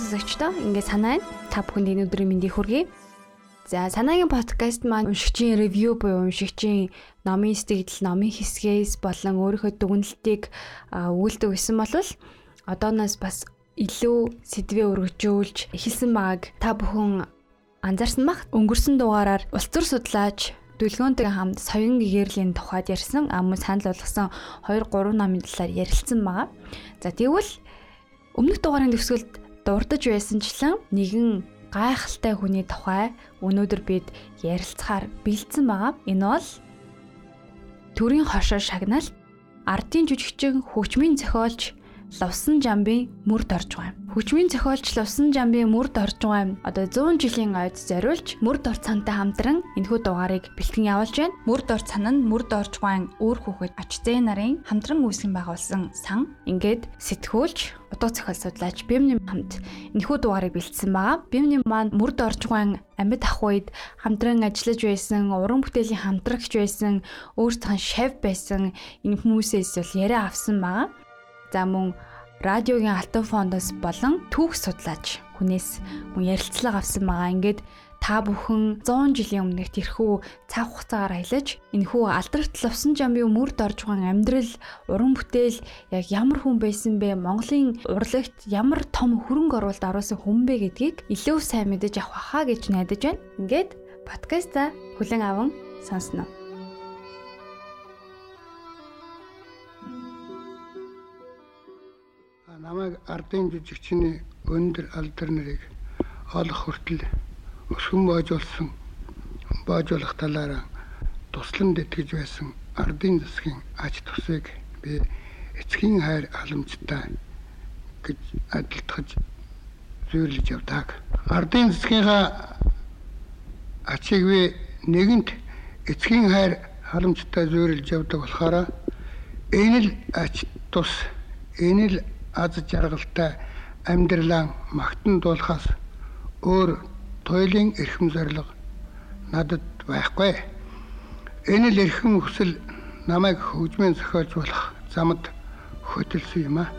сонсогчдоо ингээд санаа нь та бүхэнд энэ өдрийн мэндийг хүргэе. За санаагийн подкаст маань уншигчийн ревю буюу уншигчийн номын сэтгэл, номын хэсгээс болон өөрийнхөө дүгнэлтийг өгүүлдэг байсан бол одооноос бас илүү сэдвээ өргөжүүлж эхэлсэн байгааг та бүхэн анзаарсан бах. Өнгөрсөн дугаараар улс төр судлаач Дүлгөөнтэй хамт соён гэгэрлийн тухайд ярьсан ам санал болгосон 2 3 номын талаар ярилцсан байгаа. За тэгвэл өмнөх дугаарын төгсгөлд дурдж байсанчлан нэгэн гайхалтай хүний тухай өнөөдөр бид ярилцахаар бэлдсэн байгаа. Энэ бол төрийн хошоо шагнаал ардын жүжигчин хөгжмийн зохиолч Лувсан Жамбын мөрд орж байгаа юм. Хүчмийн зохиолч Лувсан Жамбын мөрд орж байгаа юм. Одоо 100 жилийн ойд зориулж мөрд ор цантай хамтран энэхүү дугаарыг бэлтгэн явуулж байна. Мөрд ор цан нь мөрд орж байгаа өөр хүүхэд Ачзэ нарын хамтран үүсгэн байгуулсан сан. Ингээд сэтгүүлч удаа зохиол судлаач Бимний хамт энэхүү дугаарыг бэлдсэн байгаа. Бимний маань мөрд орж байгаа амьд ах үед хамтран ажиллаж байсан, уран бүтээлийн хамтрагч байсан, өөртөө шав байсан энэ хүмүүсээс бол яриа авсан байгаа. За мөн радиогийн алтан фондоос болон түүх судлаач хүнээс мөн ярилцлага авсан байгаа. Ингээд та бүхэн 100 жилийн өмнөх тэрхүү цаг хугацаагаар аялаж энэхүү алдарт лувсан жамбын мөрд орж байгаа амьдрал уран бүтээл яг ямар хүн байсан бэ Монголын урлагт ямар том хөрөнгө оруулалт оруулсан хүн бэ гэдгийг илүү сайн мэдэж авах хаа гэж найдаж байна. Ингээд подкаста хүлэн аван сонсноо. Намайг ардын жижигчний өндөр алдар нарыг олох хүртэл өсгөн боожуулсан боожуулах талаараа тусланд итгэж байсан ардын засгийн ач тусыг би эцгийн хайр халамжтай гэж адилтгаж зүйрлэж явдаг. Ардын засгийнхаа ачийг би нэгэнт эцгийн хайр халамжтай зүйрлж явдаг болохоор энэ л ач тус энэ л аз жаргалтай амьдралаа магтан дуулахаас өөр туйлын эрхэм зориг надад байхгүй. Энэ л эрхэм хүсэл намайг хөгжмийн зохиолч болох замд хөтөлсөн юм аа.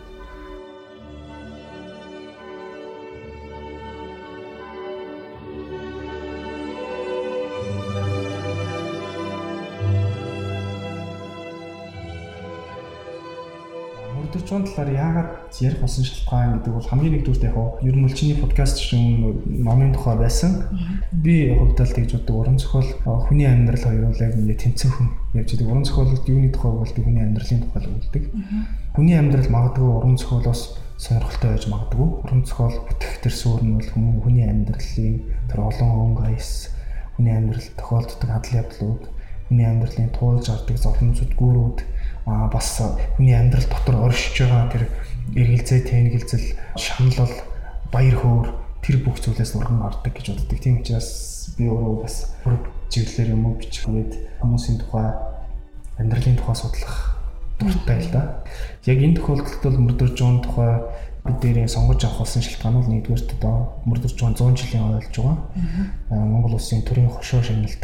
Өдөржин талаар яагаад ярих болсон шалтгаан гэдэг бол хамгийн нэгдүгээр яг ер нь чиний подкаст шиг номын тухай байсан. Би хувьдаа л тэгж боддог уран зохиол хүний амьдрал хоёроо яг ингэ тэнцэнхэн явж байгаа. Уран зохиолд юуны тухай бол хүний амьдралын тухай үлддэг. Хүний амьдрал магадгүй уран зохиолоос сонирхолтой байж магадгүй. Уран зохиол бүтгэх төр суурь нь бол хүний амьдралын тэр олон өнгө аяс хүний амьдрал тохиолддог хадал явдлууд хүний амьдралын туулж авдаг зовлонцууд гүүрүүд а бас хүний амьдрал дотор оршиж байгаа тэр эргэлзээ тэнгэлзэл шаналл баяр хөөр тэр бүх зүйлээс урган ордог гэж боддог. Тийм учраас би өөрөө бас бүр чиглэлээр юм уу бичих үед хүмүүсийн тухай амьдралын тухай судлах дуртай л да. Яг энэ тохиолдолд бол мөрдөрж байгаа тухай бид дээрээ сонгож авах болсон шалтгаан нь нэгдүгээрт одоо мөрдөрж байгаа 100 жилийн ойлж байгаа. Монгол улсын төрийн хошоо шагналд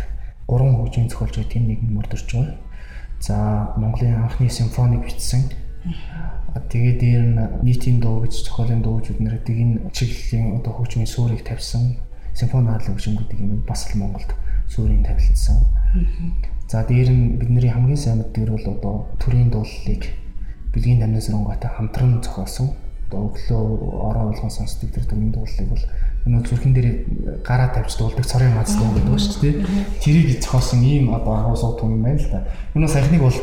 гурван хөгжийн зохиолч тийм нэг мөрдөрж байгаа. За Монголын анхны симфоник бичсэн. Тэгээд дээр нь нийтийн дуу гэж зохиолын дуугчид нэр эдийг энэ чиглэлийн одоо хөгжмийн суурийг тавьсан. Симфони хаалт хөгжмүүдийг юм бас л Монголд суурийг тавилтсан. За дээр нь бидний хамгийн сайн мэддэг бол одоо төрийн дуулалыг бэлгийн дамнаас ронготой хамтран зохиосон. Одоо өглөө ороо болгон сонсдог тэр төрийн дуулалыг бол энэ зүрхэн дээр гараа тавьж дуулдаг цорын мац дуу гэдэг ба шүү дээ. Тэрийг зохиосон ийм одоо агуу сууд юм байна л да. Энэ саяхныг бол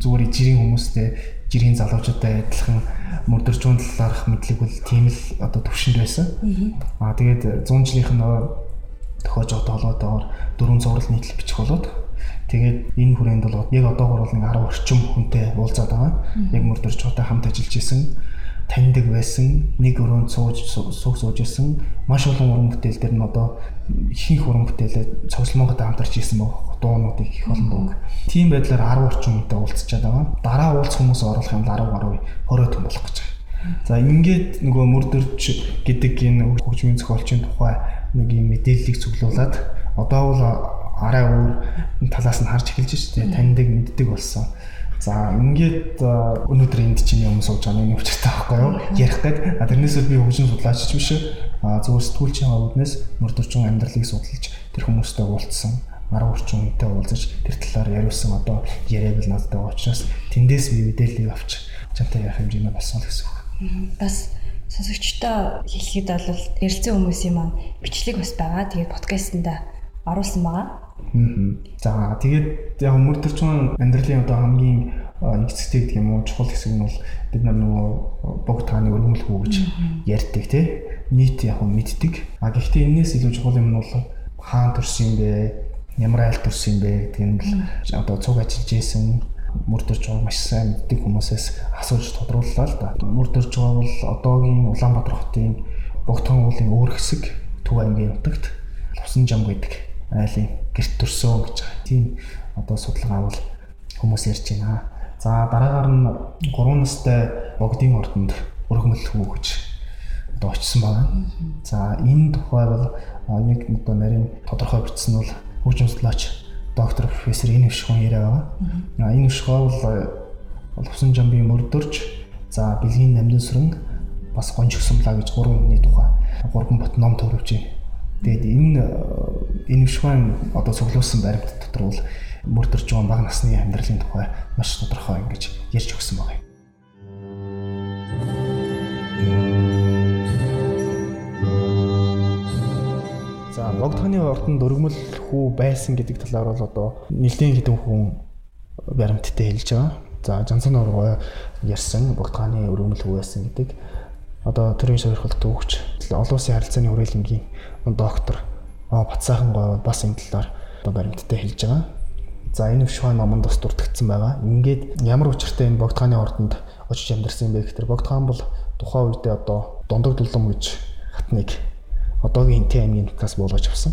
зүгээр жирийн хүмүүстэй жирийн залуучуудтай адилхан мөрдөржүүн талаарх мэдлэг бол тийм л одоо төвшөнд байсан. Аа тэгээд 100 жилийнх нь тохиож толгоотойгоор дөрвөн зураг нийтлэл бичих болоод Тэгээд энэ хүрээнд бол яг одоогор бол нэг 10 орчим хүнтэй уулзаад байгаа. Яг мөрдөрчүүтэй хамт ажиллаж исэн таньдаг байсан, нэг өрөөнд сууж сууж исэн, маш олон уран бүтээл дээр нь одоо ихэнх уран бүтээлээ цогцлмонгод хамтарч исэн баг дуунуудыг их олон дуу. Тийм байдлаар 10 орчим хүнтэй уулзчаад байгаа. Дараа уулзах хүмүүс оруулах юм 10 гаруй хорой том болох гэж байгаа. За ингээд нөгөө мөрдөрч гэдэг энэ хөгжмийн зохиолчийн тухай нэг юм мэдээллийг цуглуулад одоо бол арай өөр талаас нь харж эхэлж шүү дээ таньдаг мэддэг болсон. За ингээд өнөөдөр энд чинь юм сууж байгаа нэг учиртай байхгүй юу? Ярих гээд тэрнээсээ би хөгжин судлаач ч биш а зөвхөн сэтгүүлчийн өвднээс мөрдөрчөн амьдралыг судалж тэр хүмүүстэй уулзсан арга орчин үнэтэй уулзаж тэр талаар яриулсан одоо яриаг л надад байгаа учраас тэндээс би мэдээллийг авч чамтай ярих хэмжээний болсон л гэсэн үг. Бас сонсогчтой хэлэхэд бол ярилцсан хүмүүсийн маань бичлэг бас байгаа. Тэгээд подкастнда оруулсан байгаа. За тэгээд яг мөрдөрчөн амьдралын одоо хамгийн нэгцтэй гэдэг юм уу чухал хэсэг нь бол бид нар нөгөө бог тааны өргөмөл хүү гэж ярьдаг тий нийт яг мэддэг. А гэхдээ энэс илүү чухал юм нь бол хаан төрсөн юм бэ? Ямар айл төрсөн юм бэ гэдэг нь бол одоо цуг ажиллаж исэн мөрдөрж байгаа маш сайн мэддэг хүмүүсээс асууж тодрууллаа л да. Мөрдөрж байгаа бол одоогийн Улаанбаатар хотын богтон уулын өөр хэсэг Төв аймгийн нутагт Лусан жам гэдэг айлын гэрт төрсөн гэж байгаа. Тийм одоо судалгаа бол хүмүүс ярьж байна. За дараагаар нь 3 настай богдын ордонд өргөмөл хүү гэж одоо очсон байна. За энэ тухай бол нэг одоо нарийн тодорхой бичсэн бол хөгжим судлаач доктор профессор энэ өвшгөн яриа байгаа. Энэ өвшгөө бол усан жамбын мөрдөрч за бэлгийн намдын сүрэн бас гонж өгсөнлаа гэж гурван хүний тухай гурван бот ном төрөвч Тэгээд энэ энэ вшван одоо цуглуулсан баримт дотор бол мөрдөрж байгаа бага насны амьдралын тухай маш тодорхой ингэж ярьж өгсөн байна. За Богдханы ордонд өргөмөл хүү байсан гэдэг талаар бол одоо нэлээд хэдэн хүн баримттай хэлж байгаа. За Жансан оргоо ярьсан Богдханы өргөмөл хүү байсан гэдэг одоо төрийн сойрхолт өгч олон улсын харилцааны хүрээлэнгийн доктор Батсайхан гоо бас энэ талаар одоо баримттай хэлж байгаа. За энэ вшван номонд бас дурдгдсан байгаа. Ингээд ямар учиртай энэ богдхааны ордонд очиж амьдарсан юм бэ гэхээр богдхан бол тухайн үедээ одоо дондог дулам гэж хатныг одоогийн Хинтээ аймгийн нутгаас буулгаж авсан.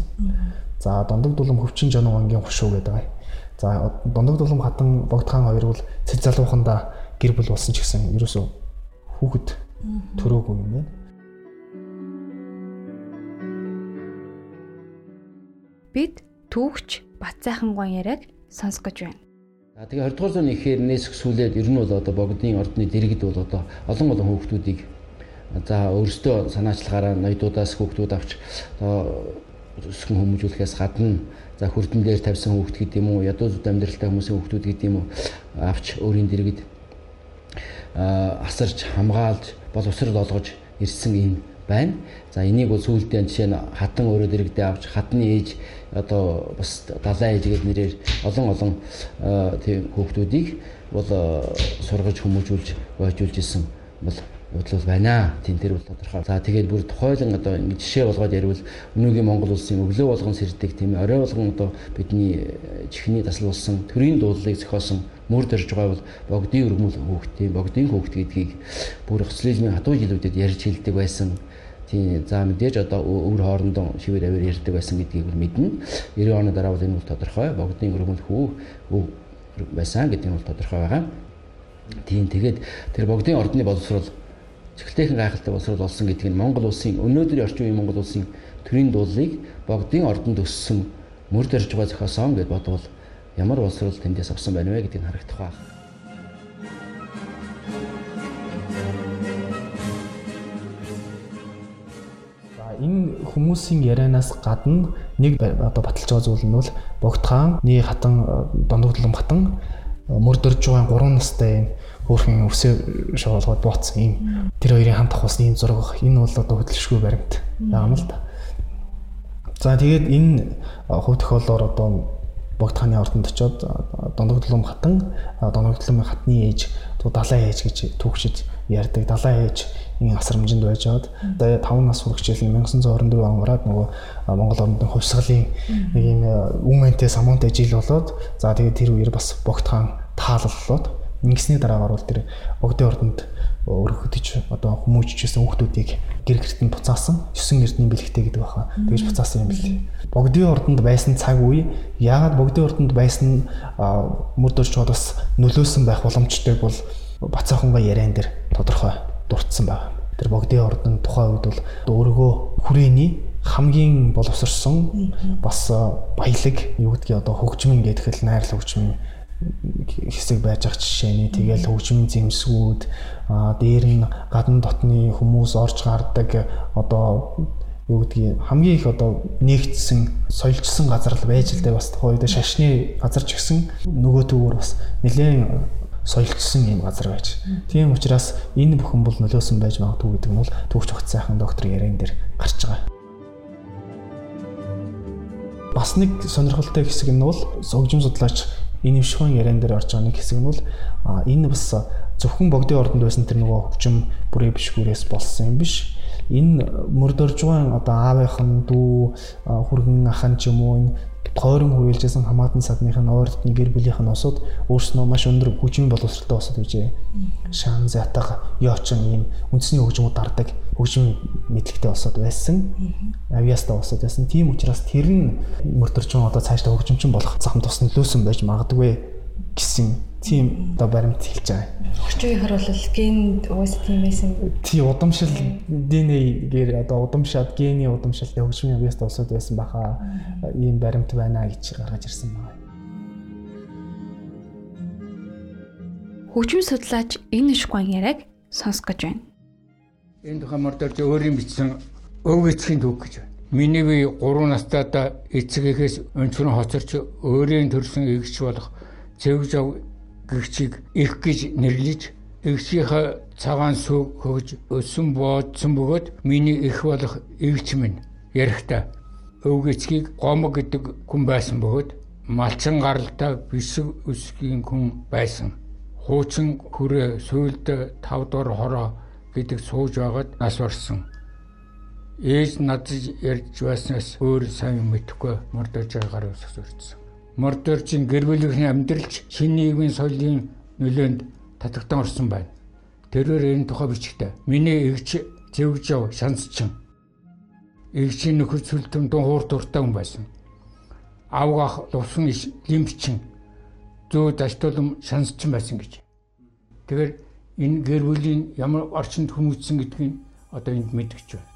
За дондог дулам хөвчин жануу ангийн хушуу гэдэг байгаа. За дондог дулам хатан богдхан хоёр бол цэц залууханда гэр бүл болсон ч гэсэн ерөөсөө хүүхэд төрөөгүй юм байна. Бид түүхч Батцайхан гон яриаг сонсох гэж байна. За тэгээ 20 дугаар зууны ихээр нээсгсүүлээд ер нь бол одоо богдын ордны дэргэд бол одоо олон олон хүүхдүүдийг за өөрсдөө санаачлагаараа ноёдуудаас хүүхдүүд авч одоо өсгөн хүмүүжүүлэхээс гадна за хүрдэн дээр тавьсан хүүхд гэдэг юм уу ядуузууд амьдралтай хүмүүсийн хүүхдүүд гэдэг юм уу авч өөрийн дэргэд асарч хамгаалж боловсрол олгож ирсэн юм байна. За энийг бол сүүлдээ жишээ нь хатан өөрөө дэрэгдээ авч хатны ээж одоо бас далайн ээж гэдэг нэрээр олон олон тийм хүүхдүүдийг бол сургаж хүмүүжүүлж бойжуулж исэн бол бодлол байна. Тин тэр бол тодорхой. За тэгээд бүр тухайлан одоо ингэ жишээ болгоод ярил өнөөгийн Монгол улсын өглөө болгон сэрдэг тийм орой болгон одоо бидний чихний тасал болсон төрийн дуулалыг зохиосон мөр дөрж байгаа бол богдын өргөмөл хүүхдийн богдын хүүхд гэдгийг бүр социализмын хатуу жилүүдэд ярьж хэлдэг байсан. Тийм за мэдээж одоо өвөр хоорондоо шивэр авир ярьдаг байсан гэдгийг мэднэ. 90 оны дараа бол энэ бол тодорхой богдын өргөмөл хүү байсан гэдэг нь бол тодорхой байгаа. Тийм тэгээд тэр богдын ордны боловсрол цэглэхэн гайхалтай боловсрол болсон гэдэг нь Монгол улсын өнөөдрийн орчин үеийн Монгол улсын төрийн дуулыг богдын ордонд өссөн мөр дөрж байгаа зохиосон гэдээ бодвол ямар боловсрол тэндээс авсан байна вэ гэдгийг харагдах байна. энэ хүмүүсийн ярианаас гадна нэг одоо баталж байгаа зүйл нь бол богдхааны хатан дондогдлон хатан мөрдөрж байгаа 3 настай юм хөөрхөн өвсөө шоолгоод бууцсан юм. Тэр хоёрын хамт авахсны юм зураг энэ бол одоо хөдөлшгүй баримт юм л да. За тэгээд энэ хувь тохиолдолоор одоо богдхааны ордонд очиод дондогдлом хатан дондогдломын хатны ээж туу далайн ээж гэж түүхчид ярьдаг далайн ээж энэ асрамжинд байж аваад одоо 5 нас хүрэх жил 1924 он гараад нөгөө Монгол орнын хувьсгалын нэг юм үмэнтэй самуунтай жил болоод за тэгээд тэр үеэр бас богдхан таалллоод ингэсний дараагаар бол тэр богдын ордонд өргөдөж одоо хүмүүжчихсэн хүүхдүүдийг гэр гэрт нь буцаасан 9 эрдний бэлгтэй гэдэг баха. Тэгж буцаасан юм билээ. Богдын ордонд байсан цаг үе яагаад богдын ордонд байсан мөрдөрч бодос нөлөөсөн байх боломжтой бол Бацааханга яриан дээр тодорхой дурдсан байна. Тэр богдын ордон тухайн үед бол өөргөө хүрээний хамгийн боловсрсон бас баялаг юу гэдгийг одоо хөгжмөн гэдэг л найрал хөгжмөн хэсэг байж ах жишээний тэгэл хөгжмийн зэмсгүүд дээр нь гадна дотны хүмүүс орж гардаг одоо юу гэдгийг хамгийн их одоо нэгдсэн соёлжсон газар л байж л дээ бас тухайн үед шашны газар ч гэсэн нөгөө төвөр бас нэлээд соёлжсон юм газар байж. Тийм учраас энэ бүхэн бол нөлөөсөн байж магадгүй гэдэг нь бол төвч хот сайхан доктор ярен дээр гарч байгаа. Бас нэг сонирхолтой хэсэг нь бол согжим судлаач энэ өвшгөн яран дээр орж байгаа нэг хэсэг нь бол энэ бас зөвхөн богдын ордонд байсан тэр нөгөө хөгжим бүрээ бишгүүрээс болсон юм биш. Энэ мөрдөрж байгаа одоо аавынхан дүү хүргэн ахан ч юм уу энэ тойрон хүрээлжсэн хамаатан садныхын ойртны гэр бүлийнх нь усууд өөрснөө маш өндөр хөгжмийн боловсролтой усад үжээ. Шан затаг ёочин ийм үндэсний хөгжмөд дардаг хөгжмийн мэдлэгтэй усад байсан. Авиаста усад байсан. Тийм учраас тэр нь мөрдөрчөн одоо цаашдаа хөгжимчин болох зам тус нөлөөсөн байж магадгүй гэсэн тийм одоо баримт хэлж байгаа. Үеийнхэр бол ген уус тийм байсан. Тий удамшил ДНХ-гээр одоо удамшаад гений удамшилт хөгжмийн авьяаст улсууд байсан баха ийм баримт байна гэж гаргаж ирсэн байна. Хөгжим судлаач энэ ишгуан яриаг сонсгож байна. Энэ тухай мордорж өөрийн бичсэн өв эцгийн түүх гэж байна. Миний би 3 настайдаа эцгийнхээс өнцгөн хоцорч өөрийн төрсэн эгч болох Цэвжав гэгчийг их гэж нэрлэж эгчийнхээ цагаан сүг хөгж өссөн боодсон бөгөөд миний их болох эгч минь ярихдаа өвгөцгийг гомог гэдэг хүн байсан бөгөөд малчин гаралтай бисэг өсгийн хүн байсан. Хуучин хүрээ сөүлд 5 дор хороо гэдэг сууж байгаад нас орсон. Ээж надад ярьж байснаас өөр сайн мэдэхгүй мордож байгаагаар өсөж өрцсөн мордорчин гэр бүлийн амьдралч шинэ нийгмийн соёлын нөлөөнд татагтан орсон байна. Тэрээр энэ тухай бичгтээ. Миний эгч зэвжав шансчин. Эгчийн нөхөр цөлтөн дун хуур дуртай хүн байсан. Авгах лувсан лимбчин зөө даштуулам шансчин байсан гэж. Тэгэхээр энэ гэр бүлийн ямар орчинд хүмүүжсэн гэдгийг одоо энд мэдгэж байна.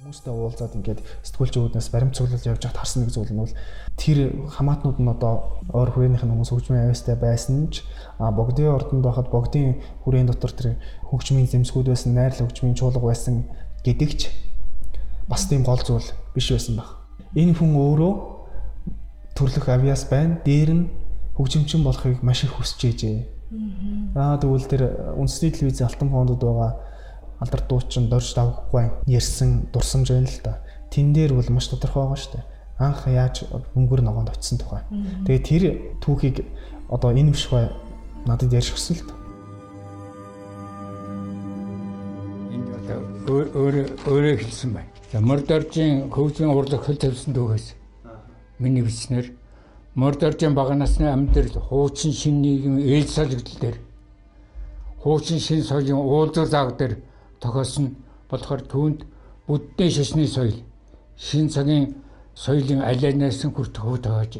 Хүмүүстэй уулзаад ингээд сэтгүүлчүүднээс баримт цуглуулж явж байхад харсан нэг зүйл нь бол тэр хамаатнууд нь одоо ойр хүрээнийх нь хүмүүс хөгжмийн авьяастай байсан ч богдын ордонд байхад богдын хүрээний дотор тэр хөгжмийн зэмсгүүд байсан, найрал хөгжмийн чуулга байсан гэдэгч бас тийм гол зүйл биш байсан баг. Энэ хүн өөрөө төрлөх авьяас байна. Дээр нь хөгжимчин болохыг маш их хүсэж ээжээ. Аа тэгвэл тэр үндэсний телевизийн алтан фондод байгаа алдар дуучин дорж давхгүй ярьсан дурсамж байна л да. Тэн дээр бол маш тодорхой байгаа шүү дээ. Анх яаж өнгөр ногоонд очисон тухай. Тэгээ тэр түүхийг одоо энэ биш бай надад ярьж та. Энд одоо өөр өөрөө хэлсэн байна. За мордоржийн хөгжлийн урлаг хөл тавьсан түүхээс миний бичснээр мордоржийн бага насны амьдрал хуучин шин нийгэм ээлж солигдол дээр хуучин шин соёлын уулзар заг дээр тохиолсон болохоор түүнд буддын шашны соёл шин цагийн соёлын алианаас хүртэх хөв тааж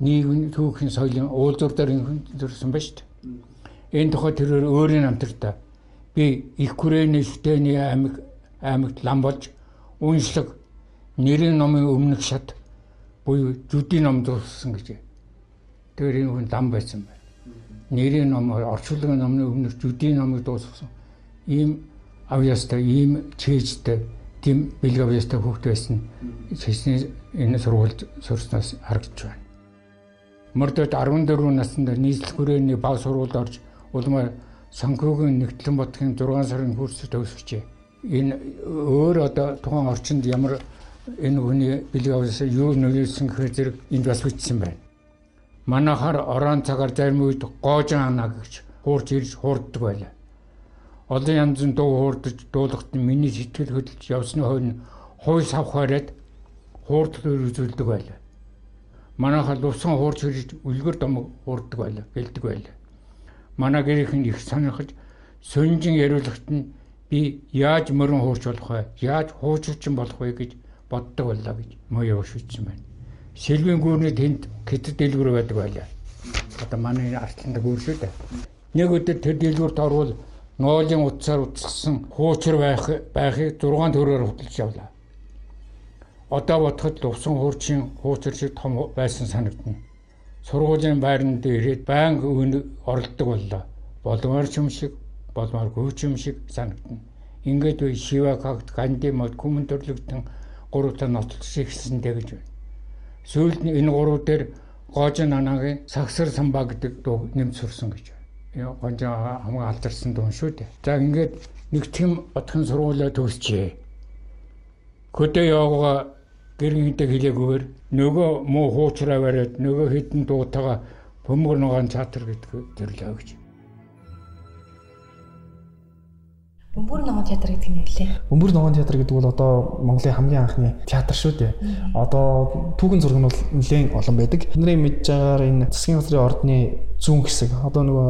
нийгэм түүхийн соёлын уулзуурдаар төрсөн ба шүү дээ. Энэ тухай тэрээр өөрийн амтартаа би их хүрээний шүтэний аймаг аймагт лам болж үншлэг нэрийн номын өмнөх шат буюу зүдийн ном дууссан гэж. Тэр энэ хүн лам байсан байна. Нэрийн ном орчуулгын номны өмнөх зүдийн номыг дуусгасан ийм авьяастай ийм чэйжтэй тийм бэлэг авьяастай хүүхд байсан шишний энэ сургуульд сурснаас харагдж байна. Мордод 14 наснд нийслэл хүрээний бав сургуульд орж улмаа санхүүгийн нэгтлэн бодгийн 6 сарын курс төгсөжээ. Энэ өөр одоо тухайн орчинд ямар энэ хүний бэлэг авьяасаа юу нөлөөлсөн гэхээр зэрэг энд бас бичсэн байна. Манайхаар орон цагаар зарим үед гоожин ана гэж хуурж ирж хуурддаг байлаа олон янзын дуу хуурдаж дуулахт миний сэтгэл хөдлөж явсны хойно хууль савхаарад хуурдлыг үзүүлдэг байлаа. Манайхаа лувсан хуурч хэрж үлгэр домог хуурдаг байлаа, гэлдэг байлаа. Манай гэрийнхэн их сонирхож сонжин яриулагт нь би яаж мөрөн хуурч болох вэ? Яаж хуучилчин болох вэ гэж боддог байлаа гэж муу явуулсан байна. Сэлвийн гүрний тэнд гэтэд дэлгүүр байдаг байлаа. Одоо манай артланд гүр шүү дээ. Нэг өдөр тэр дэлгүүрт орвол ноолын утсаар утсгсан хуучир байх байхыг 6 төрөөр хөтлөж явлаа. одоо бодоход лувсан хуурчин хууцар шиг том байсан санагдана. Сургуулийн байранд ирээд өн оролдог боллоо. Болмоор ч юм шиг, болмооргүй ч юм шиг санагдана. Ингээд үе Шивакагт Ганди мод хүмүн төрлөгдөн гуравтаа нотлох ихсэндээ гэж байна. Сүүлд нь энэ гурав дээр Гожин анагийн сагсар самбаа гэдэг дуу нэмж сурсан гэж байна. Гонжоо хамгийн алдарсан дуу шүү дээ. За ингээд нэг тийм отхон сургуулаа төгсчээ. Хөдөө явгаа гэргэнтэй хэлээгүйгээр нөгөө муу хуучраа бариад нөгөө хідэн дуутаага бөмбөр нугаан чатар гэдэг төрлөө гэж. Бөмбөр ногоон театр гэдэг нь юу вэ? Бөмбөр ногоон театр гэдэг бол одоо Монголын хамгийн анхны театр шүү дээ. Одоо түүхэн зураг нь бол нэлээд олон байдаг. Бидний мэдж байгаагаар энэ засгийн газрын ордны зүүн хэсэг одоо нөгөө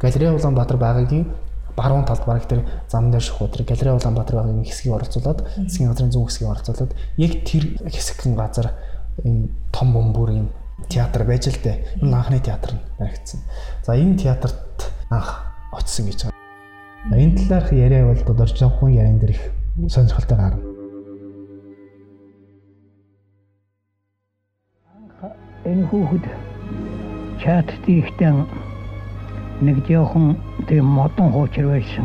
галерей Улаанбаатар байгаагийн баруун талд бараг тэр зам дээр шухуу тэр галерей Улаанбаатар байгаа хэсгийг оролцуулаад засгийн газрын зүүн хэсгийг оролцуулаад яг тэр хэсэгхэн газар энэ том бөмбөр юм театр байж л дээ. Энэ анхны театр нь баригдсан. За энэ театрт анх очсон гэж. Энэ талаарх яриа бол одоо орчнохон яриан дээр их сонирхолтой гарна. Энэ хүүхэд чат тийхтэн нэг жоохон тийм модон хуучир байсан.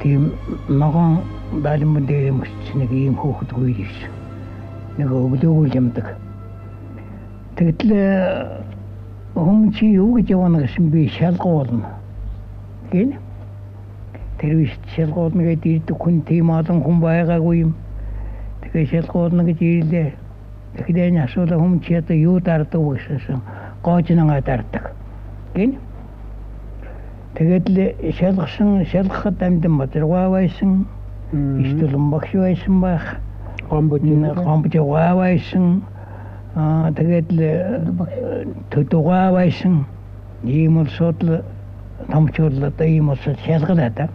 Тийм ногоон байлмын дээр мөсч нэг ийм хүүхэд гүйж нэг өглөөгөл юмдаг. Тэгтэл хүм чи юу гэж явна гэсэн би шалгуулна. Гин тэр биш шалгуулна гэдэг ирдэг хүн тийм олон хүн байгаагүй юм. Тэгээ шалгуулна гэж ирлээ. Энэ асуулаа хүм чи одоо юу дарддаг гэсэн гоожнгаа дарддаг. Гин Тэгээд л шалгасан шалгахад амдан бодргаа байсан. Иштулан багш байсан байх. Гомбож гомбож байсан. Аа тэгээд л төдөгөө байсан. Ийм л судал томчуурлаа ийм бол шалгалаа да.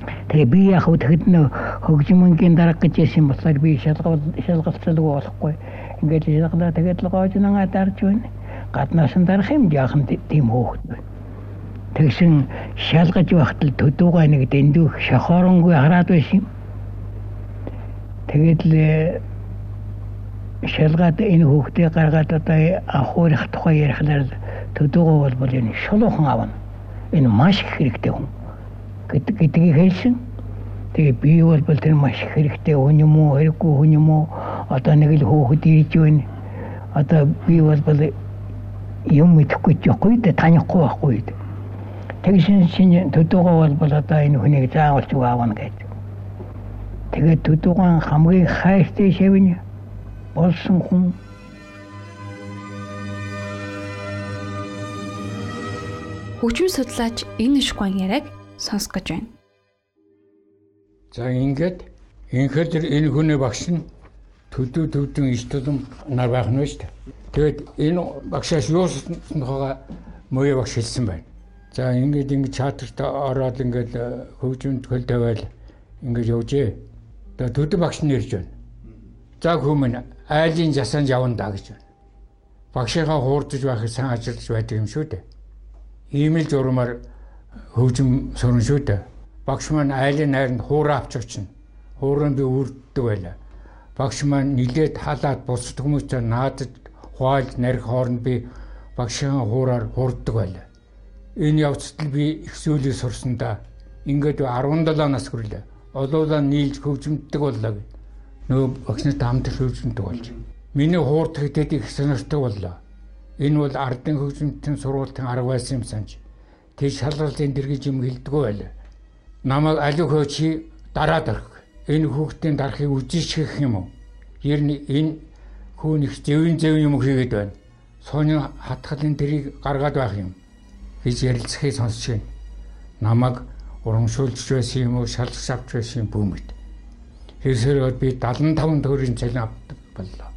Тэгээ би яг хөтгөд нөө хөгжмөнгийн дарга гэж яасан болохоор би шалгал шалгалцалгүй болохгүй. Ингээд шалгалаа тэгээд л гоожнгаа дарж байна. Гаднаас нь дарах юм яахан тийм хөөхд байна. Тэгсэн шалгаж байхад л төдөөгаа нэг дэндүүх шохооронгүй хараад байсан юм. Тэгээд л э, шалгаад энэ хүүхдээ гаргаад одоо ахуурах тухай ярихлаар төдөөгаа бол энэ шулуухан авна. Энэ маш их хэрэгтэй хүн гэдгийг хэлсэн. Тэгээ би бол тэр маш хэрэгтэй хүн юм уу, хэрэггүй хүн юм уу? Одоо нэг л хөөхд ирж байна. Одоо би бол юм мэдэхгүй ч яахгүй дээ, танихгүй байхгүй Тэгсэн чинь төдөгөө бол одоо энэ хүнийг заавалч аавна гэж. Тэгээд төдөгөн хамгийн хайртай шавны болсон хүн Хөгжим судлаач энэ шгуан яриаг сонсох гэж байна. За ингээд инхээр энэ хүний багш нь төдөө төвдөн иш тулам нар байх нь шүү дээ. Тэгээд энэ багшаас юу сонсохоо мөё багш хэлсэн байна. За ингээд ингээд чатарт ороод ингээд э, хөгжимд хөл тавиал ингээд явжээ. Тэгээ төдөв багш нь ирж байна. За хүмүүн айлын засанд явна да гэж байна. Багшийнхаа хуурдж байхыг сайн ажиллаж байдаг юм шүү дээ. Ийм л журмаар хөгжим сурна шүү дээ. Багш маань айлын найранд хуураа авч очно. Хуурын би үрддэг байлаа. Багш маань нилээд халаад бусад хүмүүстэй наадад хуайлд нарих хооронд би багшийн хуураар хурддаг байлаа энэ явцдал би их зүйлийг сурсан да. Ингээд 17 нас хүрлээ. Олуулаа нийлж хөгжимддэг боллоо гэв. Нөө багшнтай хамт хөгжимддэг болж. Миний хуурд хэдэд их сонирхдаг боллоо. Энэ бол ардын хөгжимтэн сургуулийн арга байсан юм санаж. Тэг шалгалтын дэргэж юм хэлдэггүй байлаа. Намайг алив чи дараад орох. Энэ хүүхдийн дарахыг үжижчих юм уу? Ер нь энэ хүүн их зэвэн зэвэн юм хийгээд байна. Сууны хатгалын дэрийг гаргаад байх юм гэж ярилцахыг сонсч байна. Намаг урамшуулж байсан юм уу, шалгаж авч байсан бүүмэд. Хэсэрээр би 75 төгрөгийн цалин авдаг боллоо.